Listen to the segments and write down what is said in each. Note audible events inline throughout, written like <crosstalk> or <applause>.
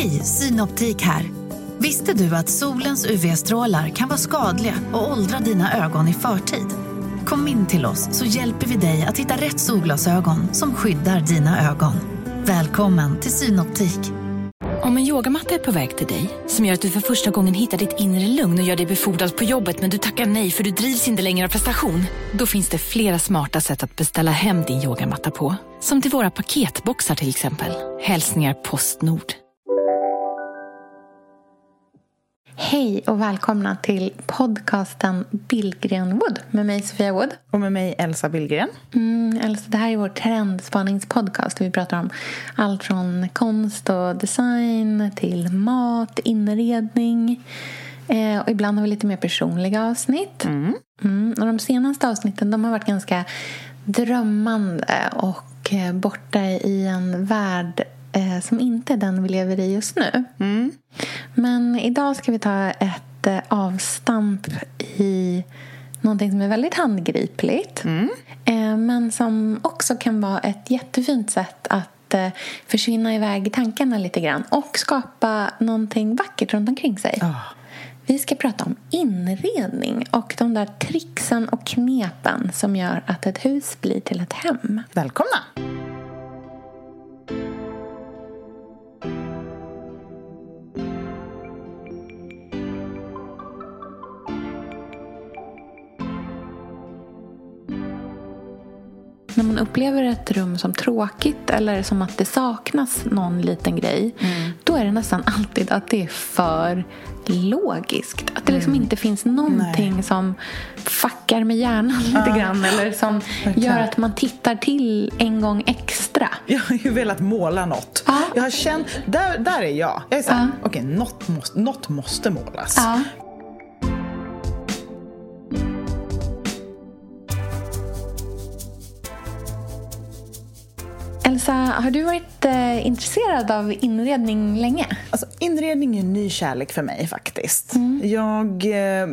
Hej, Synoptik här. Visste du att solens UV-strålar kan vara skadliga och åldra dina ögon i förtid? Kom in till oss så hjälper vi dig att hitta rätt solglasögon som skyddar dina ögon. Välkommen till Synoptik. Om en yogamatta är på väg till dig, som gör att du för första gången hittar ditt inre lugn och gör dig befordrad på jobbet men du tackar nej för du drivs inte längre av prestation. Då finns det flera smarta sätt att beställa hem din yogamatta på. Som till våra paketboxar till exempel. Hälsningar Postnord. Hej och välkomna till podcasten Billgren Wood med mig Sofia Wood. Och med mig Elsa Billgren. Mm, Elsa, det här är vår trendspaningspodcast. Vi pratar om allt från konst och design till mat, inredning. Eh, och ibland har vi lite mer personliga avsnitt. Mm. Mm, och de senaste avsnitten de har varit ganska drömmande och eh, borta i en värld eh, som inte är den vi lever i just nu. Mm. Men idag ska vi ta ett eh, avstamp i någonting som är väldigt handgripligt Mm. eh, men som också kan vara ett jättefint sätt att eh, försvinna iväg i tankarna lite grann och skapa någonting vackert runt omkring sig. Ah. Vi ska prata om inredning och de där tricksen och knepen som gör att ett hus blir till ett hem. Välkomna! När man upplever ett rum som tråkigt eller som att det saknas någon liten grej då är det nästan alltid att det är för logiskt. Att det liksom inte finns någonting som fuckar med hjärnan lite grann eller som gör att man tittar till en gång extra. Jag har ju velat måla något. Ja. Jag har känt, där, där är jag. Jag är såhär, Ja. okej, något, måste, något måste målas. Ja. Elsa, har du varit eh, intresserad av inredning länge? Alltså, inredning är en ny kärlek för mig faktiskt. Mm. Jag, eh,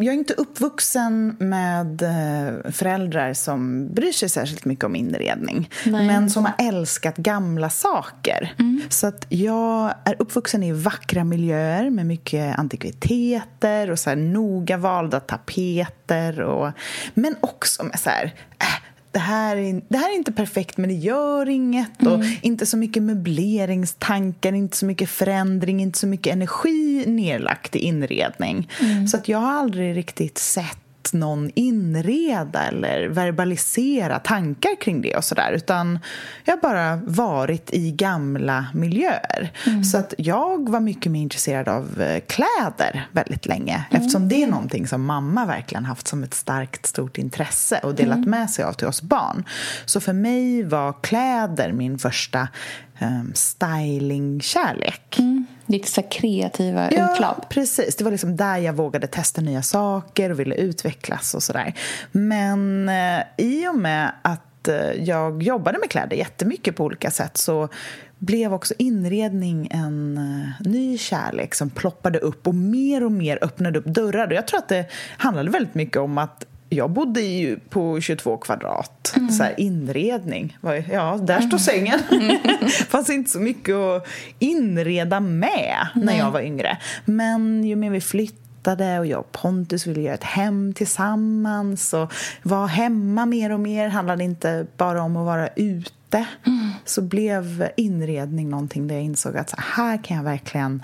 jag är inte uppvuxen med eh, föräldrar som bryr sig särskilt mycket om inredning. Nej. Men som har älskat gamla saker. Mm. Så att jag är uppvuxen i vackra miljöer med mycket antikviteter och så här noga valda tapeter. Och, men också med så här... Äh, det här, är, det här är inte perfekt, men det gör inget. Och inte så mycket möbleringstankar, inte så mycket förändring, inte så mycket energi nedlagt i inredning. Så att jag har aldrig riktigt sett någon inreda eller verbalisera tankar kring det och sådär utan jag har bara varit i gamla miljöer. Så att jag var mycket mer intresserad av eh, kläder väldigt länge eftersom det är någonting som mamma verkligen haft som ett starkt stort intresse och delat med sig av till oss barn. Så för mig var kläder min första um, stylingkärlek. Ditt så här kreativa utlopp. Ja, precis. Det var liksom där jag vågade testa nya saker och ville utvecklas och sådär. Men eh, i och med att eh, jag jobbade med kläder jättemycket på olika sätt så blev också inredning en eh, ny kärlek som ploppade upp och mer och mer öppnade upp dörrar. Och jag tror att det handlade väldigt mycket om att jag bodde ju på 22 kvadrat. Så här, inredning. Ja, där står sängen. <laughs> <laughs> fanns inte så mycket att inreda med när jag var yngre. Men ju mer vi flyttade och jag och Pontus ville göra ett hem tillsammans och vara hemma mer och mer handlade inte bara om att vara ute. Så blev inredning någonting där jag insåg att så här kan jag verkligen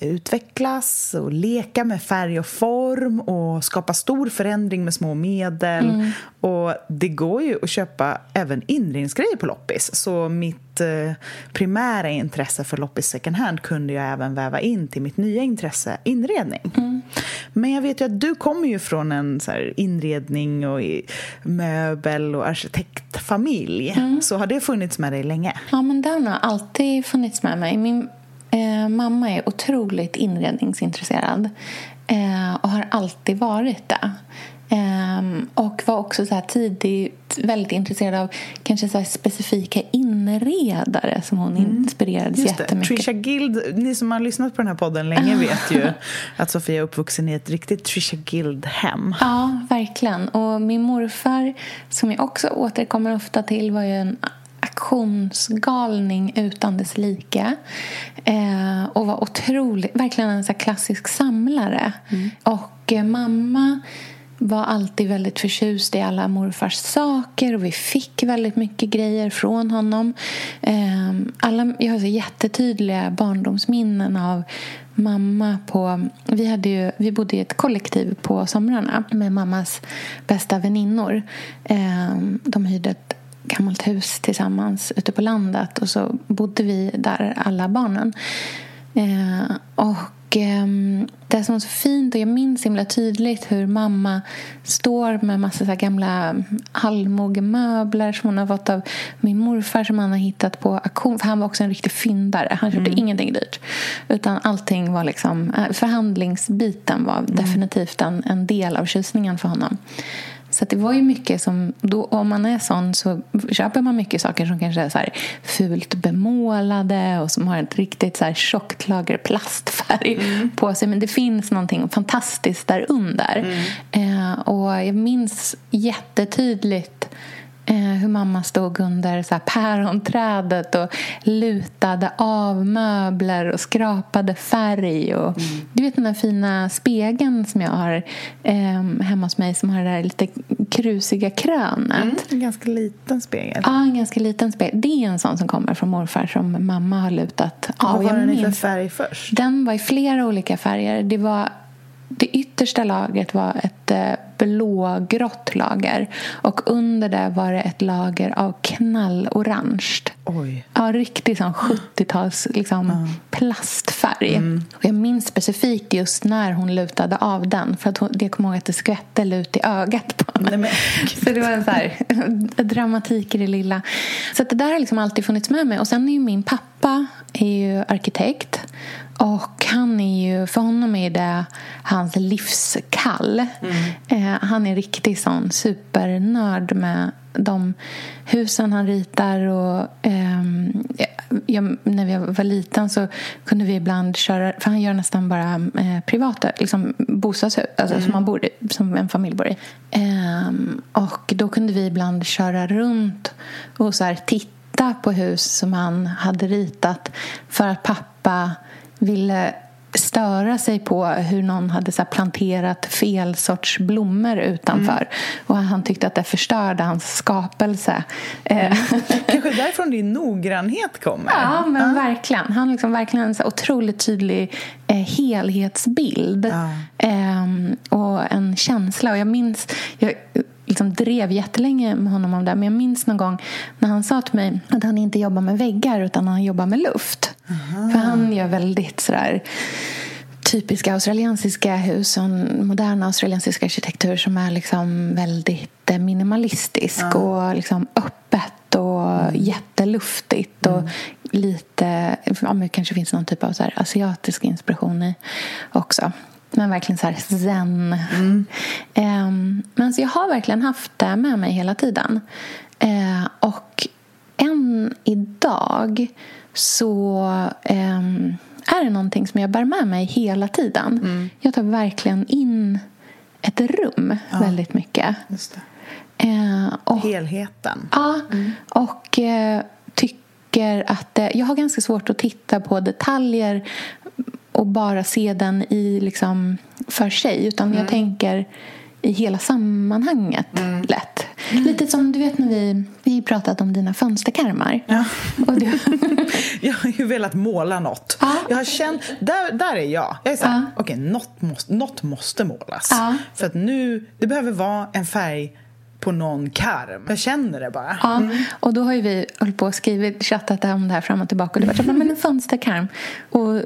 utvecklas och leka med färg och form och skapa stor förändring med små medel. Och det går ju att köpa även inredningsgrejer på loppis. Så mitt eh, primära intresse för loppis second hand kunde jag även väva in till mitt nya intresse, inredning. Men jag vet ju att du kommer ju från en så här inredning och möbel och arkitektfamilj. Så har det funnits med dig länge? Ja, men den har alltid funnits med mig. Min eh, mamma är otroligt inredningsintresserad eh, och har alltid varit det. Ehm, och var också så tidigt väldigt intresserad av kanske så specifika inredare som hon inspirerades Just det. jättemycket. Trisha Guild, ni som har lyssnat på den här podden länge <laughs> vet ju att Sofia är uppvuxen i ett riktigt Trisha Guild-hem. Ja, verkligen. Och min morfar, som jag också återkommer ofta till, var ju en aktionsgalning utan dess like. Eh, och var otroligt, verkligen en så klassisk samlare. Mm. Och eh, mamma var alltid väldigt förtjust i alla morfars saker och vi fick väldigt mycket grejer från honom. Ehm, alla, jag har så jättetydliga barndomsminnen av mamma på... Vi, hade ju, vi bodde i ett kollektiv på somrarna med mammas bästa väninnor. Ehm, de hyrde ett gammalt hus tillsammans ute på landet och så bodde vi där, alla barnen. Ehm, och Ehm, det som är så fint, och jag minns himla tydligt hur mamma står med massa så gamla allmogemöbler som hon har fått av min morfar som han har hittat på auktion. För han var också en riktig fyndare. Han köpte mm. ingenting dyrt. Utan allting var liksom... Eh, förhandlingsbiten var mm. definitivt en, en del av tjusningen för honom. Så det var ju mycket som... Då, om man är sån så köper man mycket saker som kanske är så här fult bemålade och som har ett riktigt så här tjockt lager plastfärg mm. på sig. Men det finns någonting fantastiskt där under. Mm. Eh, och jag minns jättetydligt Eh, hur mamma stod under så här päronträdet och lutade av möbler och skrapade färg. Och, mm. Du vet den där fina spegeln som jag har eh, hemma hos mig som har det där lite krusiga krönet. Mm, en ganska liten spegel. Ja, en ganska liten spegel. Det är en sån som kommer från morfar som mamma har lutat av. Vad var den i för färg först? Den var i flera olika färger. Det var det yttersta lagret var ett eh, blågrått lager. Och under det var det ett lager av knallorange. Oj. Ja, riktig sån 70-tals liksom, mm. plastfärg. Mm. Och jag minns specifikt just när hon lutade av den. För att hon, jag kommer ihåg att det skvätte lut i ögat på henne. Nej, så <laughs> det var en så här, <laughs> dramatik i det lilla. Så det där har liksom alltid funnits med mig. Och sen är ju min pappa är arkitekt. Och han är ju, för honom är det hans livskall. Mm. Eh, han är riktigt sån supernörd med de husen han ritar. Och, eh, jag, när vi var liten så kunde vi ibland köra... För han gör nästan bara eh, privata liksom bostadshus alltså, mm. som, man bor i, som en familj bor i. Eh, och då kunde vi ibland köra runt och så titta på hus som han hade ritat för att pappa ville störa sig på hur någon hade så planterat fel sorts blommor utanför. Mm. Och Han tyckte att det förstörde hans skapelse. Mm. <laughs> Kanske därifrån din noggrannhet kommer? Ja, men ja. verkligen. Han liksom verkligen en så otroligt tydlig eh, helhetsbild ja. eh, och en känsla. Och jag minns... Jag, liksom drev jättelänge med honom om det. Men jag minns någon gång när han sa till mig att han inte jobbar med väggar utan han jobbar med luft. Aha. För han gör väldigt sådär typiska australiensiska hus och modern australiensisk arkitektur som är liksom väldigt eh, minimalistisk ja. och liksom öppet och mm. jätteluftigt och mm. lite, ja, det kanske finns någon typ av så asiatisk inspiration i också. Men verkligen så här zen. Mm. Um, men så jag har verkligen haft det med mig hela tiden. Uh, och än idag så um, är det någonting som jag bär med mig hela tiden. Mm. Jag tar verkligen in ett rum ja. väldigt mycket. Uh, och, Helheten. Ja, mm. och uh, tycker att... Uh, jag har ganska svårt att titta på detaljer och bara se den i liksom för sig. Utan mm. jag tänker i hela sammanhanget mm. lätt. Mm. Lite som du vet när vi, vi pratat om dina fönsterkarmar. Ja. Och du... <laughs> jag har ju velat måla något. Ja. Jag har känt, där, där är jag. Jag är så här, ja. okej, okay, något, måste, något måste målas. Ja. För att nu, det behöver vara en färg på någon karm. Jag känner det bara. Ja, mm. och då har ju vi hållit på och skrivit, chattat om det här fram och tillbaka. Och det var så, men en fönsterkarm. Och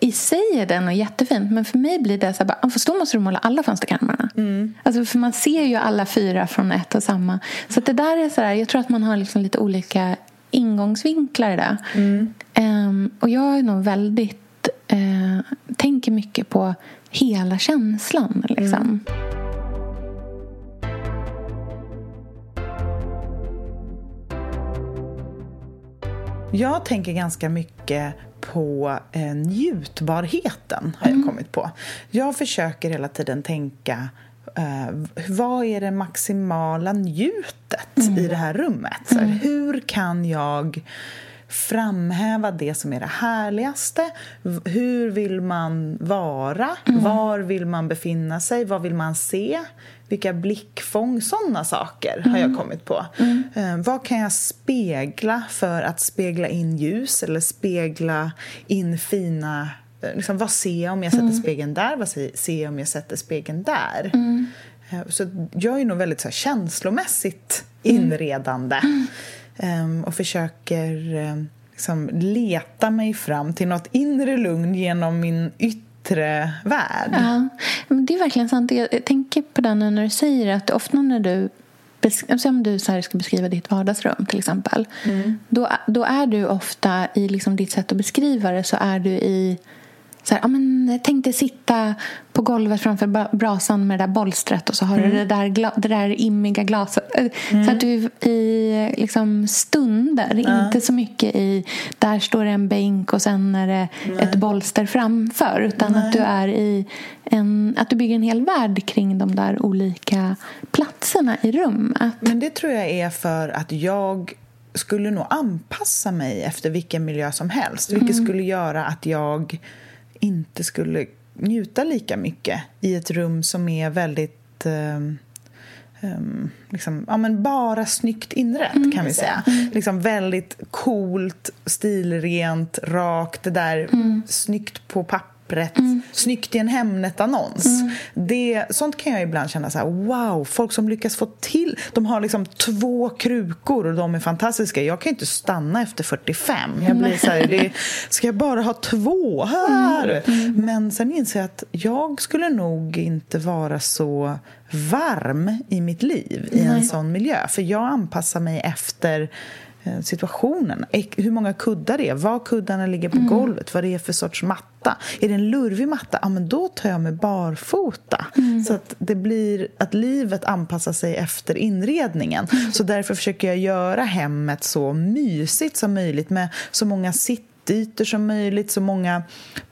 i sig är den och jättefint men för mig blir det så här, bara, fast då måste du måla alla fönsterkarmarna. Mm. Alltså, för man ser ju alla fyra från ett och samma. Så det där är så här, jag tror att man har liksom lite olika ingångsvinklar där. Mm. Um, och jag är nog väldigt, uh, tänker mycket på hela känslan liksom. Mm. Jag tänker ganska mycket på eh, njutbarheten, har jag mm. kommit på. Jag försöker hela tiden tänka eh, vad är det maximala njutet mm. i det här rummet? Så här, mm. hur kan jag framhäva det som är det härligaste. Hur vill man vara? Mm. Var vill man befinna sig? Vad vill man se? Vilka blickfång? Såna saker mm. har jag mm. kommit på. Mm. Eh, vad kan jag spegla för att spegla in ljus eller spegla in fina eh, Liksom, vad ser jag om jag sätter mm. spegeln där? Vad ser jag om jag sätter spegeln där? Mm. Eh, så jag är nog väldigt så här, känslomässigt inredande. Mm. Um, och försöker um, liksom leta mig fram till nåt inre lugn genom min yttre värld. Ja, men det är verkligen sant. Jag tänker på det när du säger att ofta när du om du så ska beskriva ditt vardagsrum till exempel. Mm. Då, då är du ofta i liksom ditt sätt att beskriva det så är du i så här, ja, men, tänk dig sitta på golvet framför brasan med det där bolstret och så har mm. du det där, det där immiga glaset. Mm. Så att du i liksom, stunder, ja. inte så mycket i där står det en bänk och sen är det Nej. ett bolster framför. Utan Nej. att du är i en, att du bygger en hel värld kring de där olika platserna i rummet. Men det tror jag är för att jag skulle nog anpassa mig efter vilken miljö som helst. Vilket mm. skulle göra att jag inte skulle njuta lika mycket i ett rum som är väldigt um, um, liksom, ja, men bara snyggt inrett, mm, kan vi säga. Mm. Liksom väldigt coolt, stilrent, rakt, det där mm. snyggt på papper pappret, mm. snyggt i en Hemnet-annons. Mm. sånt kan jag ibland känna så här, wow, folk som lyckas få till... De har liksom två krukor och de är fantastiska. Jag kan inte stanna efter 45. Jag blir så här, det, ska jag bara ha två här? Mm. Men sen inser jag att jag skulle nog inte vara så varm i mitt liv i en sån miljö. För jag anpassar mig efter situationen. Hur många kuddar det är, var kuddarna ligger på mm. golvet, vad det är för sorts matta. Är det en lurvig matta, ja, men då tar jag mig barfota. Mm. Så att det blir att livet anpassar sig efter inredningen. Mm. Så därför försöker jag göra hemmet så mysigt som möjligt med så många sitt ytor som möjligt, så många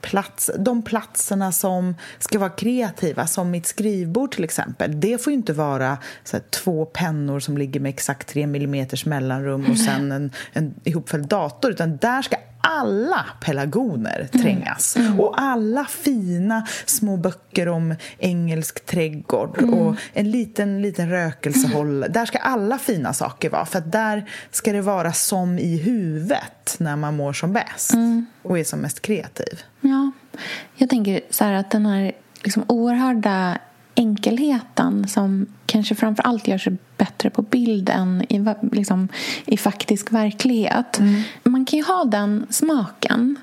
plats, de platserna som ska vara kreativa, som mitt skrivbord till exempel. Det får inte vara så här, två pennor som ligger med exakt tre millimeters mellanrum och sen en, en ihopfälld dator, utan där ska alla pelargoner trängas. Mm. Mm. Och alla fina små böcker om engelsk trädgård mm. och en liten, liten rökelsehåll. Där ska alla fina saker vara, för där ska det vara som i huvudet när man mår som bäst mm. och är som mest kreativ. Ja, jag tänker så här att den här liksom oerhörda enkelheten som kanske framför allt gör sig bättre på bild än i, liksom, i faktisk verklighet. Mm. Man kan ju ha den smaken.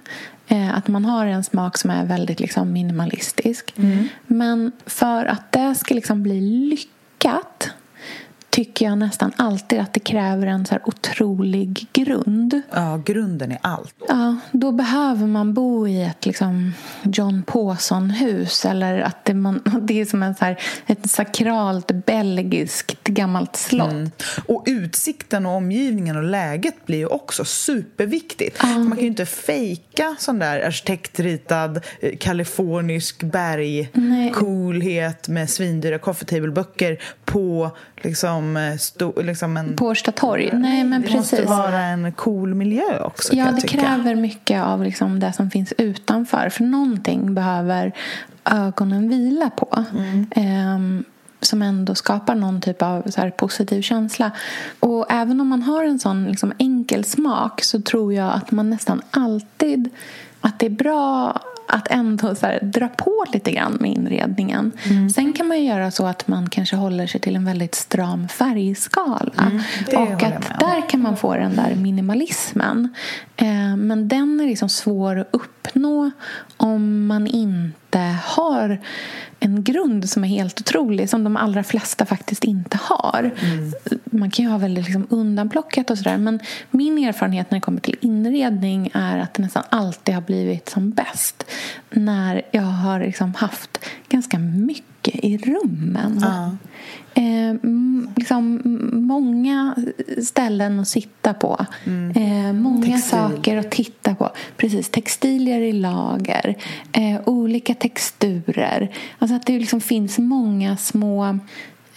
Eh, att man har en smak som är väldigt liksom, minimalistisk. Mm. Men för att det ska liksom bli lyckat tycker jag nästan alltid att det kräver en så här otrolig grund. Ja, grunden är allt. Ja, då behöver man bo i ett liksom John Pawson-hus eller att det, man, <laughs> det är som en så här, ett sakralt belgiskt gammalt slott. Mm. Och utsikten och omgivningen och läget blir ju också superviktigt. Ja. Man kan ju inte fejka sån där arkitektritad eh, kalifornisk bergcoolhet med svindyra coffee table-böcker på liksom, eh, sto, liksom en... På Årsta torg? Nej, men det precis. måste vara en cool miljö också. Ja, det kräver mycket av liksom det som finns utanför. För någonting behöver ögonen vila på. Mm. Um, som ändå skapar någon typ av så positiv känsla. Och även om man har en sån liksom enkel smak så tror jag att man nästan alltid att det är bra att ändå så här, dra på lite grann med inredningen. Mm. Sen kan man göra så att man kanske håller sig till en väldigt stram färgskala. Mm, och att där kan man få den där minimalismen. Eh, men den är liksom svår att uppnå om man inte har en grund som är helt otrolig som de allra flesta faktiskt inte har. Mm. Man kan ju ha väldigt liksom undanplockat och sådär men min erfarenhet när det kommer till inredning är att det nästan alltid har blivit som bäst när jag har liksom haft ganska mycket i rummen. Uh. Eh, liksom många ställen att sitta på. Mm. Eh, många Textil. saker att titta på. Precis, textilier i lager. Eh, olika texturer. Alltså att det liksom finns många små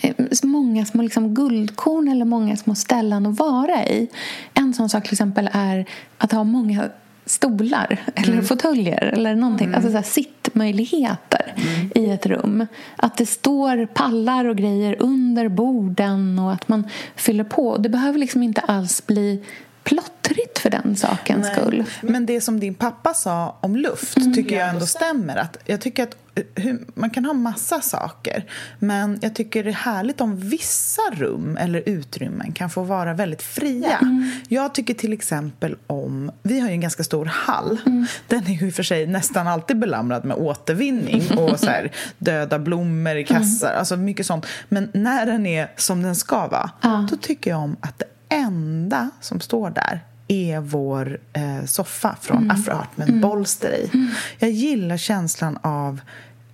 eh, många små liksom guldkorn eller många små ställen att vara i. En sån sak till exempel är att ha många stolar eller mm. fåtöljer eller någonting. Mm. Alltså så här, sittmöjligheter mm. i ett rum. Att det står pallar och grejer under borden och att man fyller på. Det behöver liksom inte alls bli plottrigt för den sakens Nej. skull. Men det som din pappa sa om luft mm. tycker jag ändå stämmer. Att jag tycker att hur, man kan ha massa saker, men jag tycker det är härligt om vissa rum eller utrymmen kan få vara väldigt fria. Mm. Jag tycker till exempel om... Vi har ju en ganska stor hall. Mm. Den är ju för sig nästan alltid belamrad med återvinning och så här, <laughs> döda blommor i kassar. Mm. Alltså mycket sånt. Men när den är som den ska vara, då tycker jag om att det enda som står där är vår eh, soffa från mm. Afroart med mm. bolster i. Mm. Jag gillar känslan av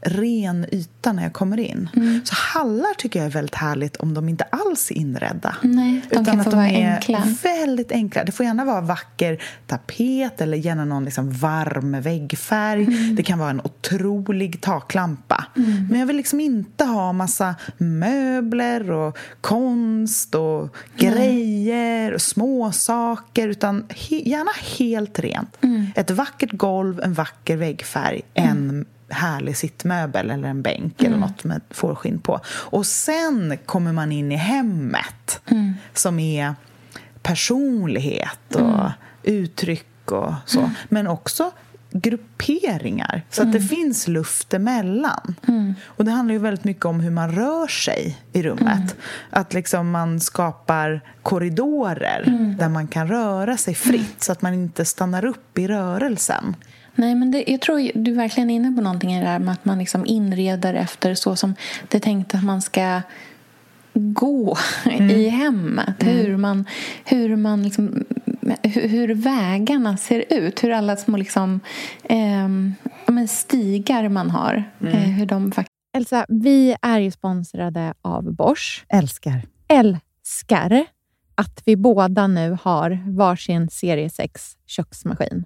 ren yta när jag kommer in. Mm. Så hallar tycker jag är väldigt härligt om de inte alls är inredda. Nej, de utan kan att få de vara är enkla. väldigt enkla. Det får gärna vara vacker tapet eller gärna någon liksom varm väggfärg. Mm. Det kan vara en otrolig taklampa. Mm. Men jag vill liksom inte ha massa möbler och konst och grejer och småsaker utan he gärna helt rent. Mm. Ett vackert golv, en vacker väggfärg, en härlig sittmöbel eller en bänk mm. eller något med fårskinn på. Och sen kommer man in i hemmet mm. som är personlighet och mm. uttryck och så. Mm. Men också grupperingar, så att det mm. finns luft emellan. Mm. Och det handlar ju väldigt mycket om hur man rör sig i rummet. Att liksom man skapar korridorer där man kan röra sig fritt så att man inte stannar upp i rörelsen. Nej, men det, jag tror du är verkligen inne på någonting i det här med att man liksom inreder efter så som det är tänkt att man ska gå <laughs> mm. i hemmet. Mm. Hur man, hur, man liksom, hur, hur, vägarna ser ut. Hur alla små liksom, eh, stigar man har. Mm. Eh, hur de faktiskt... Elsa, vi är ju sponsrade av Bosch. Älskar. Älskar att vi båda nu har varsin serie 6 köksmaskin.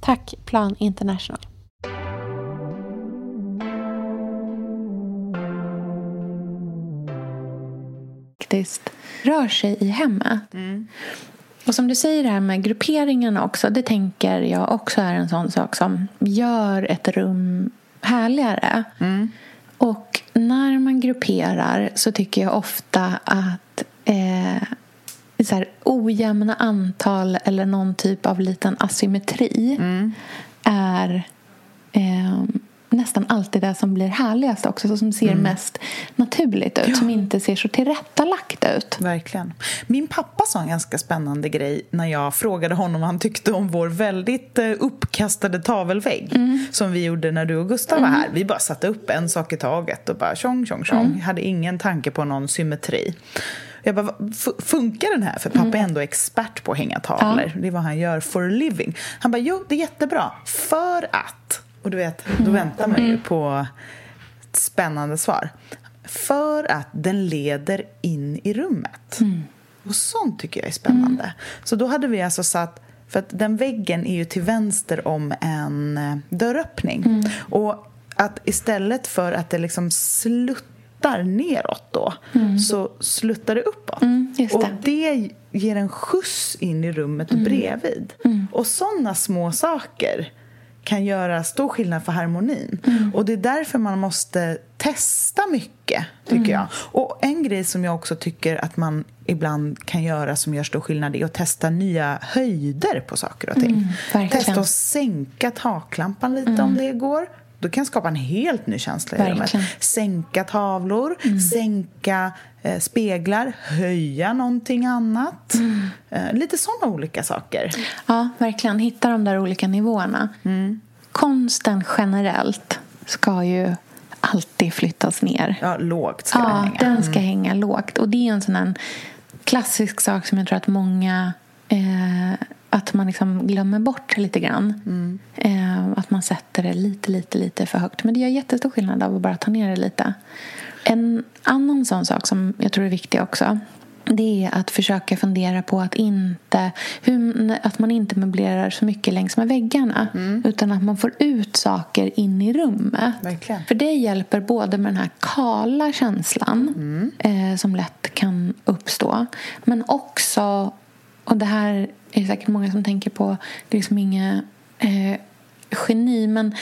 Tack Plan International. faktiskt rör sig i hemmet. Och som du säger det här med grupperingarna också, det tänker jag också är en sån sak som gör ett rum härligare. Och när man grupperar så tycker jag ofta att eh, så här, ojämna antal eller någon typ av liten asymmetri är eh, nästan alltid det som blir härligast också. Så som ser mest naturligt ut, som inte ser så tillrättalagt ut. Verkligen. Min pappa sa en ganska spännande grej när jag frågade honom vad han tyckte om vår väldigt eh, uppkastade tavelvägg som vi gjorde när du och Gustav var här. Vi bara satte upp en sak i taget och bara tjong, tjong, tjong. Hade ingen tanke på någon symmetri. Jag bara, "F- funkar den här? För pappa är ändå expert på att hänga tavlor. Det är vad han gör for a living. Han bara, jo, det är jättebra. För att... Och du vet, då väntar man ju på ett spännande svar. För att den leder in i rummet. Och sånt tycker jag är spännande. Så då hade vi alltså satt... För att den väggen är ju till vänster om en eh, dörröppning. Och att istället för att det liksom sluttar neråt då, så sluttar det uppåt. Mm, just Och det. det ger en skjuts in i rummet bredvid. Och såna små saker kan göra stor skillnad för harmonin. Mm. Och det är därför man måste testa mycket, tycker mm. jag. Och en grej som jag också tycker att man ibland kan göra som gör stor skillnad är att testa nya höjder på saker och ting. Mm, testa att sänka taklampan lite om mm. det går. Då kan skapa en helt ny känsla i rummet. Sänka tavlor, mm. sänka eh, speglar, höja någonting annat. Mm. Eh, lite såna olika saker. Ja, verkligen. Hitta de där olika nivåerna. Mm. Konsten generellt ska ju alltid flyttas ner. Ja, lågt ska ja, den hänga. den ska mm. hänga lågt. Och det är en sån klassisk sak som jag tror att många eh, att man liksom glömmer bort lite grann. Mm. Eh, att man sätter det lite, lite, lite för högt. Men det gör jättestor skillnad av att bara ta ner det lite. En annan sån sak som jag tror är viktig också det är att försöka fundera på att, inte, hur, att man inte möblerar så mycket längs med väggarna mm. utan att man får ut saker in i rummet. Verkligen. För det hjälper både med den här kala känslan mm. eh, som lätt kan uppstå men också, och det här är det säkert många som tänker på, det är liksom inga eh, geni men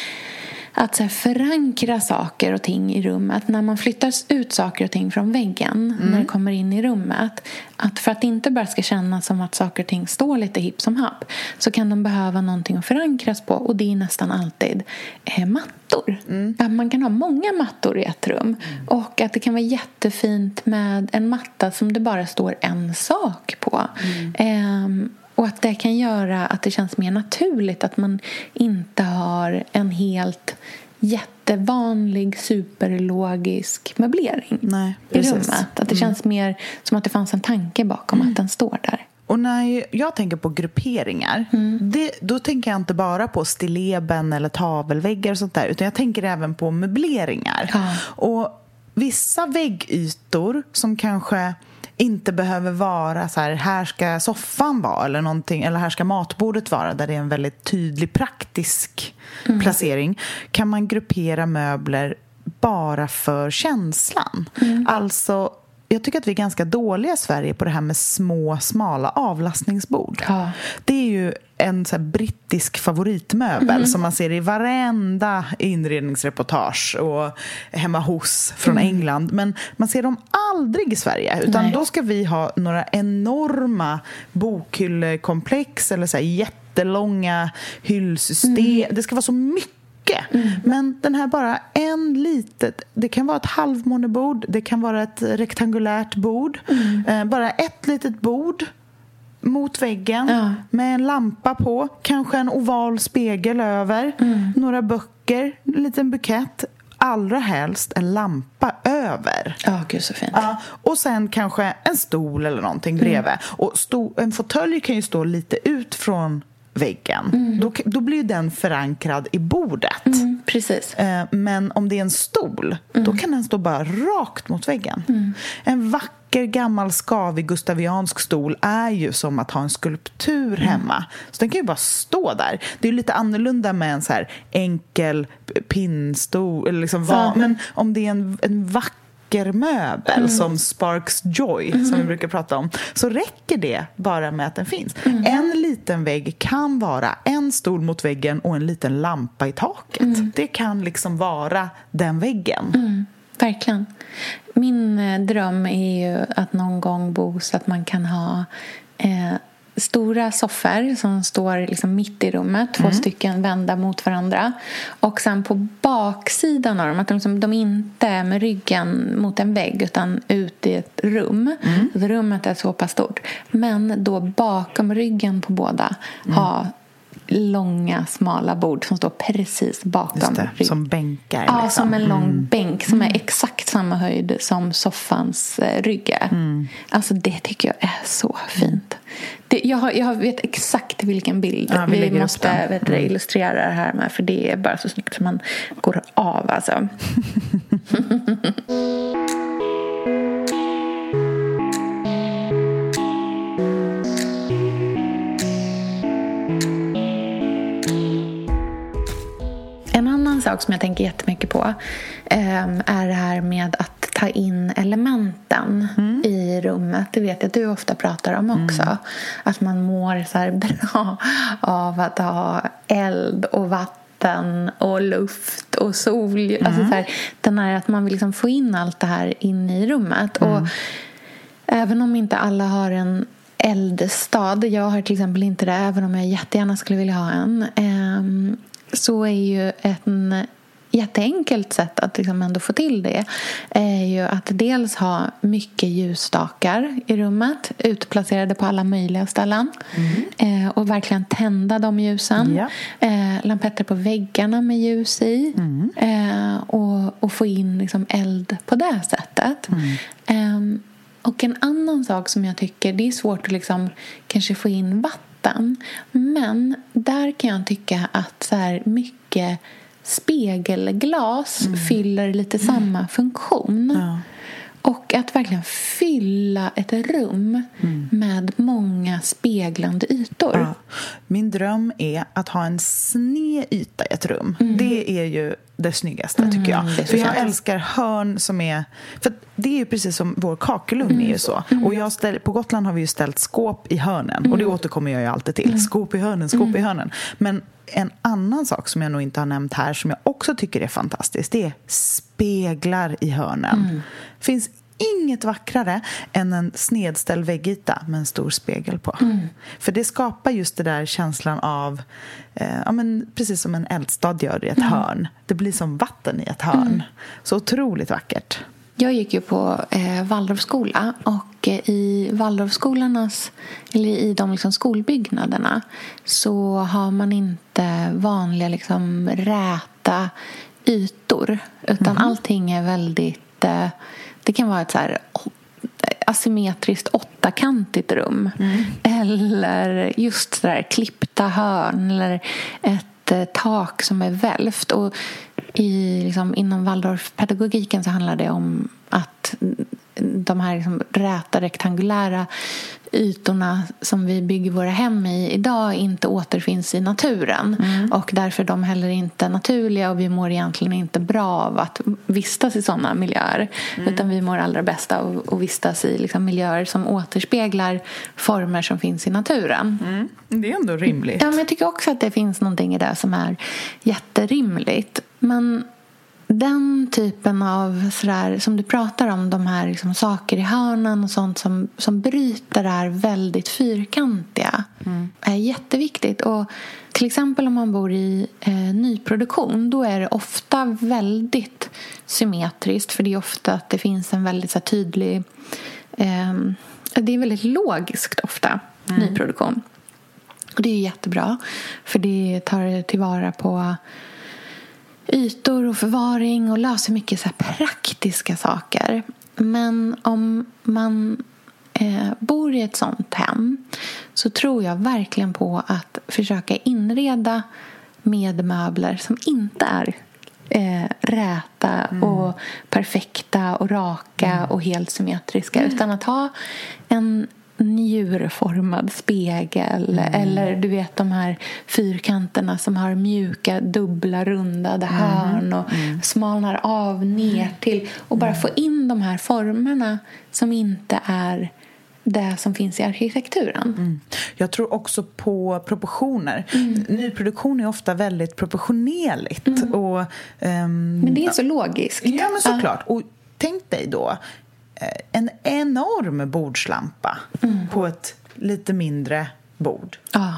att så förankra saker och ting i rummet. När man flyttar ut saker och ting från väggen mm. när det kommer in i rummet. Att för att det inte bara ska kännas som att saker och ting står lite hipp som happ så kan de behöva någonting att förankras på och det är nästan alltid eh, mattor. Mm. Att man kan ha många mattor i ett rum mm. och att det kan vara jättefint med en matta som det bara står en sak på. Eh, och att det kan göra att det känns mer naturligt att man inte har en helt jättevanlig superlogisk möblering Nej, i rummet. Att det mm. känns mer som att det fanns en tanke bakom mm. att den står där. Och när jag tänker på grupperingar, mm. det, då tänker jag inte bara på stilleben eller tavelväggar och sånt där, utan jag tänker även på möbleringar. Ja. Och vissa väggytor som kanske inte behöver vara så här, här ska soffan vara eller någonting, eller här ska matbordet vara, där det är en väldigt tydlig praktisk mm. placering, kan man gruppera möbler bara för känslan. Mm. Alltså jag tycker att vi är ganska dåliga i Sverige på det här med små, smala avlastningsbord. Ja. Det är ju en så brittisk favoritmöbel mm. som man ser i varenda inredningsreportage och hemma hos från mm. England. Men man ser dem aldrig i Sverige. Utan Nej. då ska vi ha några enorma bokhyllekomplex eller så jättelånga hyllsystem. Mm. Det ska vara så mycket mycket. Mm. Men den här bara en litet, det kan vara ett halvmånebord, det kan vara ett rektangulärt bord. Mm. Eh, bara ett litet bord mot väggen ja. med en lampa på, kanske en oval spegel över, mm. några böcker, en liten bukett. Allra helst en lampa över. Ja, gud så fint. Ja, och sen kanske en stol eller någonting bredvid. Mm. Och en fåtölj kan ju stå lite ut från väggen. Mm. Då, då blir den förankrad i bordet. Mm, precis. Eh, men om det är en stol, mm. då kan den stå bara rakt mot väggen. Mm. En vacker gammal skavig gustaviansk stol är ju som att ha en skulptur mm. hemma. Så den kan ju bara stå där. Det är lite annorlunda med en så här enkel pinnstol. Liksom, men om det är en, en vacker vacker möbel mm. som Sparks Joy, mm. som vi brukar prata om, så räcker det bara med att den finns. Mm. En liten vägg kan vara en stol mot väggen och en liten lampa i taket. Mm. Det kan liksom vara den väggen. Mm. Verkligen. Min eh, dröm är ju att någon gång bo så att man kan ha eh, stora soffor som står liksom mitt i rummet, två mm. stycken vända mot varandra. Och sen på baksidan av dem, att de, liksom, de inte är med ryggen mot en vägg utan ut i ett rum. Mm. Rummet är så pass stort. Men då bakom ryggen på båda mm. ha långa, smala bord som står precis bakom. Det, som bänkar. Ja, liksom. som en lång mm. bänk som är mm. exakt samma höjd som soffans eh, rygg mm. Alltså det tycker jag är så fint. Det, jag, har, jag vet exakt vilken bild ja, vi, vi måste vet du, mm. illustrera det här med för det är bara så snyggt som man går av alltså. <laughs> sak som jag tänker jättemycket på ehm, är det här med att ta in elementen mm. i rummet. Det vet jag att du ofta pratar om också. Mm. Att man mår så bra av att ha eld och vatten och luft och sol. Mm. Alltså så här, den här att man vill liksom få in allt det här in i rummet. Mm. Och även om inte alla har en eldstad, jag har till exempel inte det även om jag jättegärna skulle vilja ha en ehm, så är ju en jätteenkelt sätt att liksom ändå få till det är ju att dels ha mycket ljusstakar i rummet utplacerade på alla möjliga ställen mm. eh, och verkligen tända de ljusen. Ja. Eh, lampetter på väggarna med ljus i mm. eh, och, och, få in liksom eld på det sättet. Mm. Ehm, och en annan sak som jag tycker, det är svårt att liksom kanske få in vatten men där kan jag tycka att så här mycket spegelglas mm. fyller lite samma funktion. Ja. Och att verkligen fylla ett rum mm. med många speglande ytor. Ja. Min dröm är att ha en sned yta i ett rum. Mm. Det är ju det snyggaste, mm, tycker jag. För jag älskar hörn som är... För Det är ju precis som vår kakelugn mm. är ju så. Mm. Och jag ställ, på Gotland har vi ju ställt skåp i hörnen. Och det mm. återkommer jag ju alltid till. Mm. Skåp i hörnen, skåp i hörnen. Men en annan sak som jag nog inte har nämnt här som jag också tycker är fantastiskt det är speglar i hörnen. Mm. finns inget vackrare än en snedställd väggyta med en stor spegel på. Mm. För det skapar just det där känslan av, eh, ja, men precis som en eldstad gör i ett mm. hörn. Det blir som vatten i ett hörn. Mm. Så otroligt vackert. Jag gick ju på eh, Waldorfskola och eh, i Waldorfskolornas, eller i de liksom skolbyggnaderna så har man inte vanliga liksom räta ytor utan mm. allting är väldigt eh, det kan vara ett så här asymmetriskt åttakantigt rum. Mm. Eller just så där klippta hörn eller ett eh, tak som är välvt. Och i, liksom, inom Waldorfpedagogiken så handlar det om att de här liksom räta rektangulära ytorna som vi bygger våra hem i idag inte återfinns i naturen. Mm. Och därför är de heller inte naturliga och vi mår egentligen inte bra av att vistas i sådana miljöer. Mm. Utan vi mår allra bäst av att vistas i liksom miljöer som återspeglar former som finns i naturen. Mm. Det är ändå rimligt. Ja, men jag tycker också att det finns någonting i det som är jätterimligt. Men den typen av, sådär, som du pratar om, de här liksom, saker i hörnan och sånt som, som bryter det här väldigt fyrkantiga mm. är jätteviktigt. Och till exempel om man bor i eh, nyproduktion då är det ofta väldigt symmetriskt för det är ofta att det finns en väldigt så här, tydlig... Eh, det är väldigt logiskt ofta, mm. nyproduktion. Och det är jättebra för det tar tillvara på ytor och förvaring och löser mycket så praktiska saker. Men om man eh, bor i ett sånt hem så tror jag verkligen på att försöka inreda med möbler som inte är eh, räta mm. och perfekta och raka mm. och helt symmetriska mm. utan att ha en njurformad spegel mm. eller du vet de här fyrkanterna som har mjuka, dubbla, rundade mm. hörn och mm. smalnar av ner till och bara mm. få in de här formerna som inte är det som finns i arkitekturen. Mm. Jag tror också på proportioner. Mm. Nyproduktion är ofta väldigt proportionerligt. Mm. Och, um, men det är så logiskt. Ja, men såklart. Och tänk dig då en enorm bordslampa mm. på ett lite mindre bord. Ja,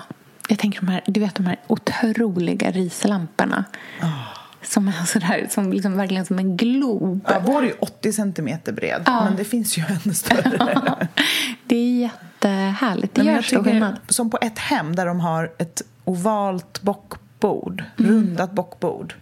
jag tänker de här, du vet de här otroliga rislamporna. Oh. Som är sådär, som liksom verkligen som en glob. Ja, vår är 80 centimeter bred, ja. men det finns ju ännu större. <laughs> det är jättehärligt. Det gör stor skillnad. Som på ett hem där de har ett ovalt bockbord, mm. rundat bockbord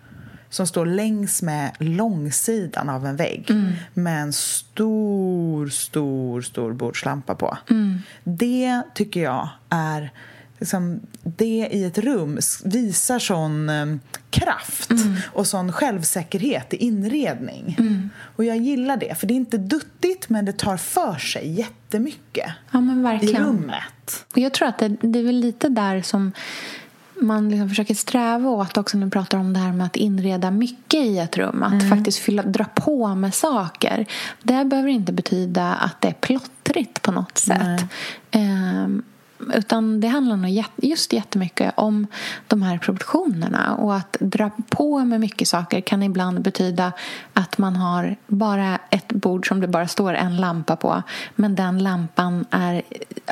som står längs med långsidan av en vägg mm. med en stor, stor, stor bordslampa på. Mm. Det tycker jag är... Liksom, det i ett rum visar sån um, kraft mm. och sån självsäkerhet i inredning. Mm. Och jag gillar det, för det är inte duttigt men det tar för sig jättemycket ja, i rummet. Och jag tror att det, det är väl lite där som man liksom försöker sträva åt också när vi pratar om det här med att inreda mycket i ett rum. Att mm. faktiskt fylla, dra på med saker. Det behöver inte betyda att det är plottrigt på något sätt. Um, Utan det handlar nog just jättemycket om de här proportionerna. Och att dra på med mycket saker kan ibland betyda att man har bara ett bord som det bara står en lampa på. Men den lampan är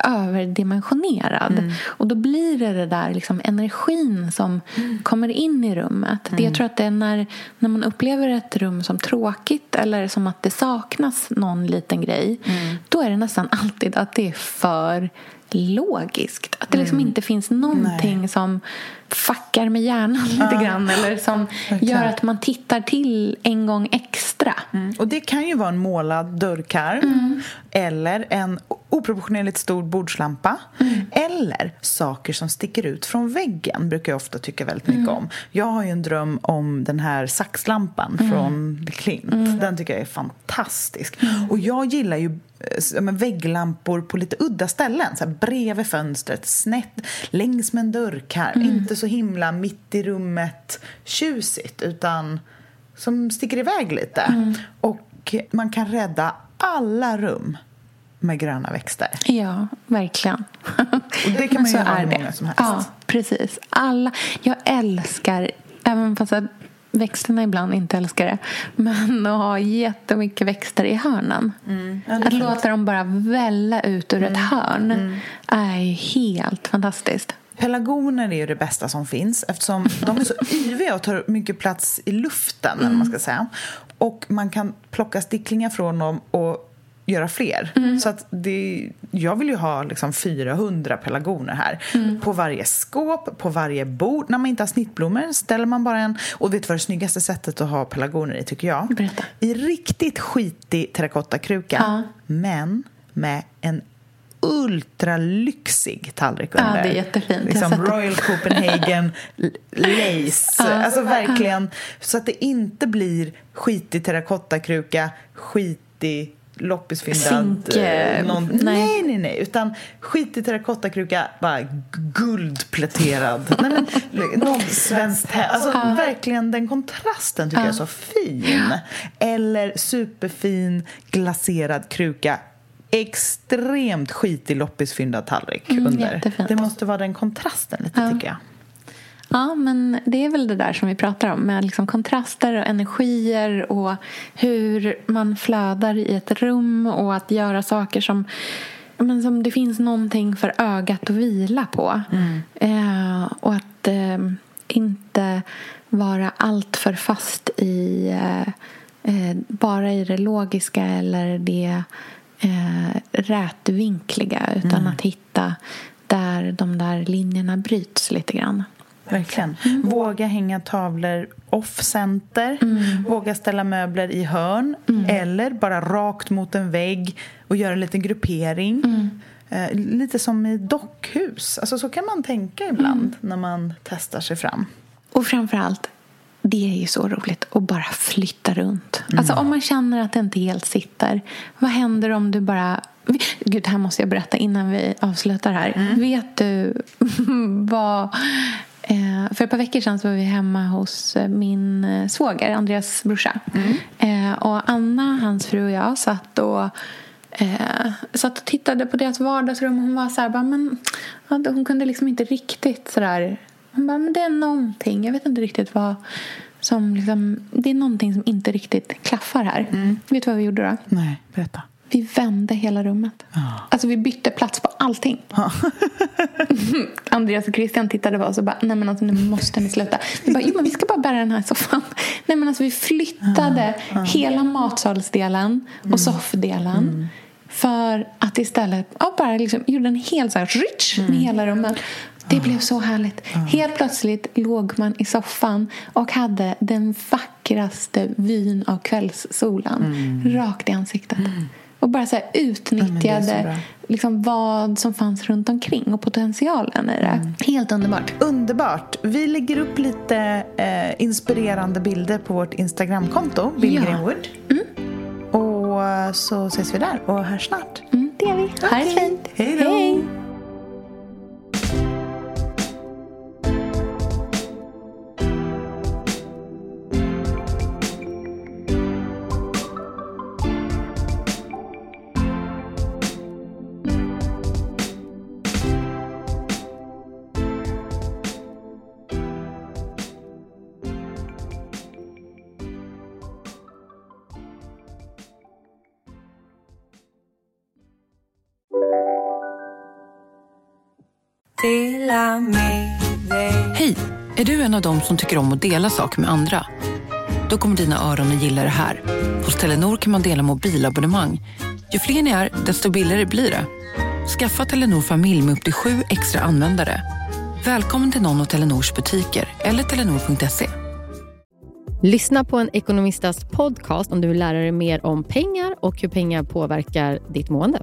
överdimensionerad. Mm. Och då blir det det där liksom energin som mm. kommer in i rummet. Mm. Jag tror att det är när, när man upplever ett rum som tråkigt eller som att det saknas någon liten grej. Mm. Då är det nästan alltid att det är för logiskt. Att det liksom mm. inte finns någonting Nej. som fuckar med hjärnan <laughs> lite ja. grann eller som gör att man tittar till en gång extra. Mm. Och Det kan ju vara en målad dörrkarm mm. eller en oproportionerligt stor bordslampa mm. eller saker som sticker ut från väggen brukar jag ofta tycka väldigt mycket mm. om. Jag har ju en dröm om den här saxlampan mm. från Klint. Den tycker jag är fantastisk. Och jag gillar ju vägglampor på lite udda ställen. Så här bredvid fönstret, snett, längs med en dörrkarm. Inte så himla mitt i rummet tjusigt utan som sticker iväg lite. Mm. Och man kan rädda alla rum med gröna växter. Ja, verkligen. Och det kan man ju ha hur många som helst. Ja, precis. Alla. Jag älskar, även fast växterna ibland inte älskar det. Men <laughs> att ha jättemycket växter i hörnen. Mm. Ja, att låta dem bara välla ut ur mm. ett hörn mm. är helt fantastiskt. Pelargoner är ju det bästa som finns eftersom de är så <laughs> yviga och tar mycket plats i luften. Mm. man ska säga. Och man kan plocka sticklingar från dem och göra fler. Mm. Så att det, jag vill ju ha liksom 400 pelargoner här. Mm. På varje skåp, på varje bord. När man inte har snittblommor ställer man bara en. Och vet du vad det snyggaste sättet att ha pelargoner i tycker jag? Berätta. I riktigt skitig terrakottakruka. Ja. Men med en ultralyxig tallrik under. Ja, det är jättefint. Liksom Royal Copenhagen <laughs> lace. Ja. Alltså verkligen. Så att det inte blir skitig terrakottakruka, skitig loppisfyndad... Zink... Eh, någon, nej. nej, nej. Utan skit i terrakottakruka, bara guldpläterad. <laughs> nej, men, någon svenskt hem. Alltså ja. verkligen den kontrasten tycker ja. jag är så fin. Eller superfin glaserad kruka extremt skitig loppisfyndad tallrik mm, under. Jättefint. Det måste vara den kontrasten lite ja. tycker jag. Ja, men det är väl det där som vi pratar om med liksom kontraster och energier och hur man flödar i ett rum och att göra saker som, men som det finns någonting för ögat att vila på. Mm. Eh, och att eh, inte vara alltför fast i eh, eh bara i det logiska eller det eh, rätvinkliga utan mm. att hitta där de där linjerna bryts lite grann. Verkligen. Mm. Våga hänga tavlor off-center. Mm. Våga ställa möbler i hörn. Mm. Eller bara rakt mot en vägg och göra en liten gruppering. Mm. Eh, lite som i dockhus. Alltså, så kan man tänka ibland mm. när man testar sig fram. Och framför allt, det är ju så roligt att bara flytta runt. Mm. Alltså om man känner att det inte helt sitter. Vad händer om du bara... Gud, det här måste jag berätta innan vi avslutar här. Mm. Vet du <laughs> vad för ett par veckor sedan så var vi hemma hos eh, min eh, svåger, Andreas brorsa. Mm. Eh, och Anna, hans fru och jag satt och, eh, satt och tittade på deras vardagsrum. Hon var så här, bara, men, hon kunde liksom inte riktigt sådär... Hon bara, men det är någonting. Jag vet inte riktigt vad som liksom, Det är någonting som inte riktigt klaffar här. Mm. Vet du vad vi gjorde då? Nej, berätta. Vi vände hela rummet. Oh. Alltså vi bytte plats på allting. Oh. <laughs> Andreas och Christian tittade på oss och bara, nej men alltså nu måste ni sluta. Vi bara, jo men vi ska bara bära den här soffan. <laughs> Nej men alltså vi flyttade oh. hela matsalsdelen och mm. soffdelen. Mm. För att istället ja, bara liksom, gjorde en hel så här, rich med mm. hela rummet. Det blev så härligt. Helt plötsligt låg man i soffan och hade den vackraste vyn av kvällssolen mm. rakt i ansiktet. Mm. Och bara så utnyttjade ja, liksom vad som fanns runt omkring och potentialen i det. Mm. Helt underbart. Underbart. Vi lägger upp lite eh, inspirerande bilder på vårt Instagramkonto, Bill ja. Greenwood. Mm. Och så ses vi där och hörs snart. Mm, det gör vi. Okay. Ha det fint. Hej då. Hej. Hej! Är du en av dem som tycker om att dela saker med andra? Då kommer dina öron att gilla det här. Hos Telenor kan man dela mobilabonnemang. Ju fler ni är, desto billigare blir det. Skaffa Telenor familj med upp till sju extra användare. Välkommen till någon av Telenors butiker eller telenor.se. Lyssna på en ekonomistas podcast om du vill lära dig mer om pengar och hur pengar påverkar ditt mående.